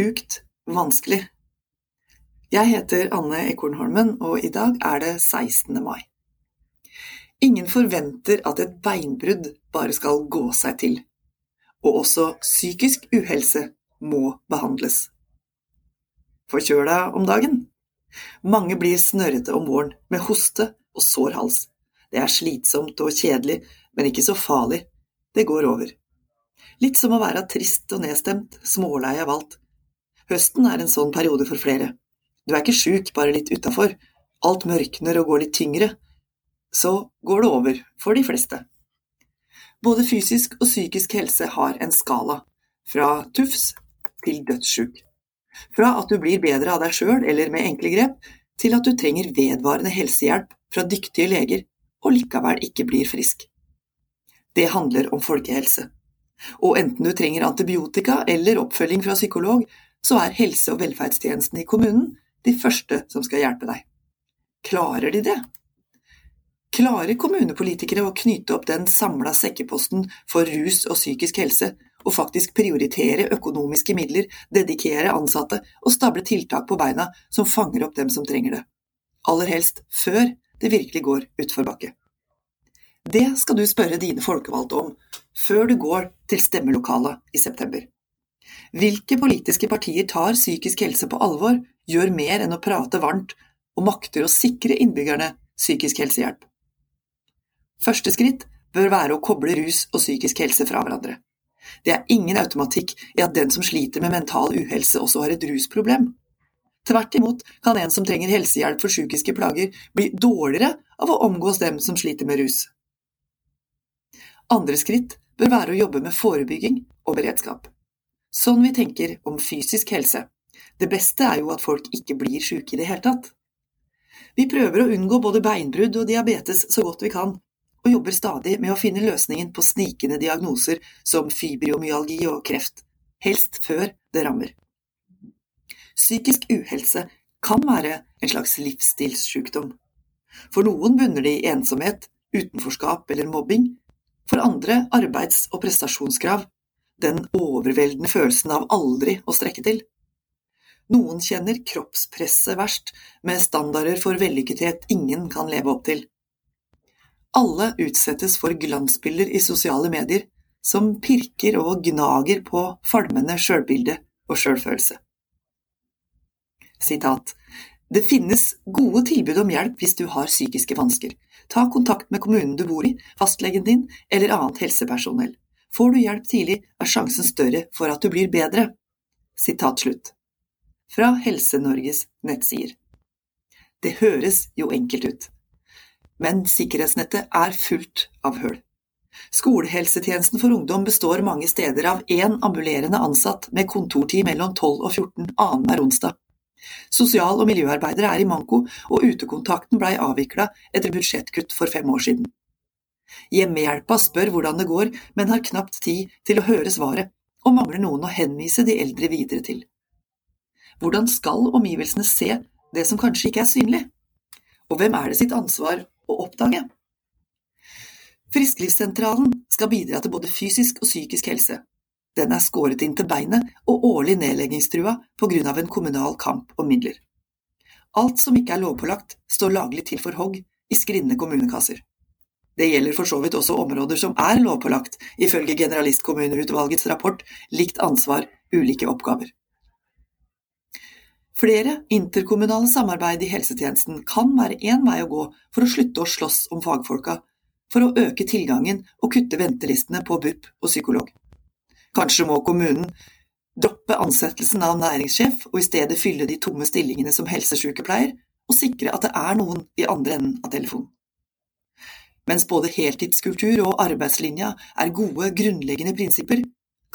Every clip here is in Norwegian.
sjukt vanskelig. Jeg heter Anne Ekornholmen, og i dag er det 16. mai. Ingen forventer at et beinbrudd bare skal gå seg til, og også psykisk uhelse må behandles. Forkjøla om dagen? Mange blir snørrete om våren, med hoste og sår hals. Det er slitsomt og kjedelig, men ikke så farlig. Det går over. Litt som å være trist og nedstemt, smålei av alt. Høsten er en sånn periode for flere. Du er ikke sjuk, bare litt utafor. Alt mørkner og går litt tyngre. Så går det over, for de fleste. Både fysisk og psykisk helse har en skala, fra tufs til dødssjuk. Fra at du blir bedre av deg sjøl eller med enkle grep, til at du trenger vedvarende helsehjelp fra dyktige leger og likevel ikke blir frisk. Det handler om folkehelse. Og enten du trenger antibiotika eller oppfølging fra psykolog, så er helse- og velferdstjenesten i kommunen de første som skal hjelpe deg. Klarer de det? Klarer kommunepolitikere å knyte opp den samla sekkeposten for rus og psykisk helse, og faktisk prioritere økonomiske midler, dedikere ansatte og stable tiltak på beina som fanger opp dem som trenger det? Aller helst før det virkelig går utforbakke. Det skal du spørre dine folkevalgte om før du går til stemmelokalet i september. Hvilke politiske partier tar psykisk helse på alvor, gjør mer enn å prate varmt og makter å sikre innbyggerne psykisk helsehjelp? Første skritt bør være å koble rus og psykisk helse fra hverandre. Det er ingen automatikk i at den som sliter med mental uhelse også har et rusproblem. Tvert imot kan en som trenger helsehjelp for psykiske plager, bli dårligere av å omgås dem som sliter med rus. Andre skritt bør være å jobbe med forebygging og beredskap. Sånn vi tenker om fysisk helse. Det beste er jo at folk ikke blir syke i det hele tatt. Vi prøver å unngå både beinbrudd og diabetes så godt vi kan, og jobber stadig med å finne løsningen på snikende diagnoser som fibromyalgi og kreft, helst før det rammer. Psykisk uhelse kan være en slags livsstilssykdom. For noen bunner det i ensomhet, utenforskap eller mobbing, for andre arbeids- og prestasjonskrav, den overveldende følelsen av aldri å strekke til. Noen kjenner kroppspresset verst, med standarder for vellykkethet ingen kan leve opp til. Alle utsettes for glansbilder i sosiale medier som pirker og gnager på falmende sjølbilde og sjølfølelse. Sitat det finnes gode tilbud om hjelp hvis du har psykiske vansker. Ta kontakt med kommunen du bor i, fastlegen din eller annet helsepersonell. Får du hjelp tidlig, er sjansen større for at du blir bedre. Sitat slutt. Fra Helse-Norges nettsider. Det høres jo enkelt ut, men sikkerhetsnettet er fullt av høl. Skolehelsetjenesten for ungdom består mange steder av én ambulerende ansatt med kontortid mellom 12 og 14 annenhver onsdag. Sosial- og miljøarbeidere er i manko, og utekontakten blei avvikla etter budsjettkutt for fem år siden. Hjemmehjelpa spør hvordan det går, men har knapt tid til å høre svaret, og mangler noen å henvise de eldre videre til. Hvordan skal omgivelsene se det som kanskje ikke er synlig? Og hvem er det sitt ansvar å oppdage? Frisklivssentralen skal bidra til både fysisk og psykisk helse, den er skåret inn til beinet og årlig nedleggingstrua på grunn av en kommunal kamp om midler. Alt som ikke er lovpålagt, står laglig til for hogg i skrinne kommunekasser. Det gjelder for så vidt også områder som er lovpålagt, ifølge Generalistkommuneutvalgets rapport Likt ansvar, ulike oppgaver. Flere interkommunale samarbeid i helsetjenesten kan være én vei å gå for å slutte å slåss om fagfolka, for å øke tilgangen og kutte ventelistene på BUP og psykolog. Kanskje må kommunen droppe ansettelsen av næringssjef og i stedet fylle de tomme stillingene som helsesykepleier, og sikre at det er noen i andre enden av telefonen. Mens både heltidskultur og arbeidslinja er gode, grunnleggende prinsipper,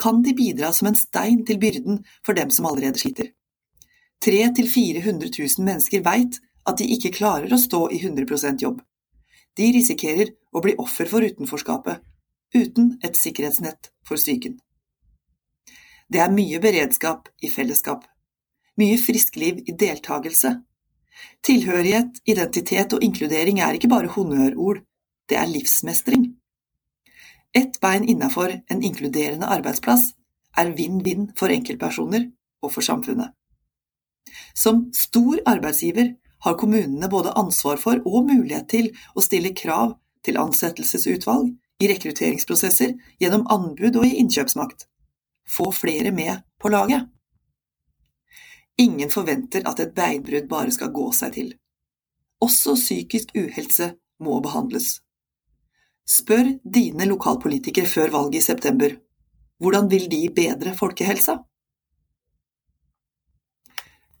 kan de bidra som en stein til byrden for dem som allerede sliter. 300 000–400 000 mennesker veit at de ikke klarer å stå i 100% jobb. De risikerer å bli offer for utenforskapet, uten et sikkerhetsnett for psyken. Det er mye beredskap i fellesskap. Mye friskliv i deltakelse. Tilhørighet, identitet og inkludering er ikke bare honnørord, det er livsmestring. Ett bein innafor en inkluderende arbeidsplass er vinn-vinn for enkeltpersoner, og for samfunnet. Som stor arbeidsgiver har kommunene både ansvar for og mulighet til å stille krav til ansettelsesutvalg, i rekrutteringsprosesser, gjennom anbud og i innkjøpsmakt. Få flere med på laget. Ingen forventer at et beinbrudd bare skal gå seg til. Også psykisk uhelse må behandles. Spør dine lokalpolitikere før valget i september. Hvordan vil de bedre folkehelsa?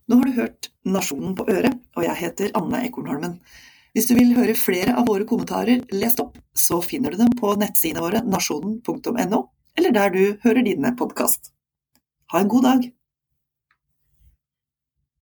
Nå har du hørt Nasjonen på øret, og jeg heter Anne Ekornholmen. Hvis du vil høre flere av våre kommentarer lest opp, så finner du dem på nettsidene våre nasjonen.no, eller der du hører dine podkast. Ha en god dag!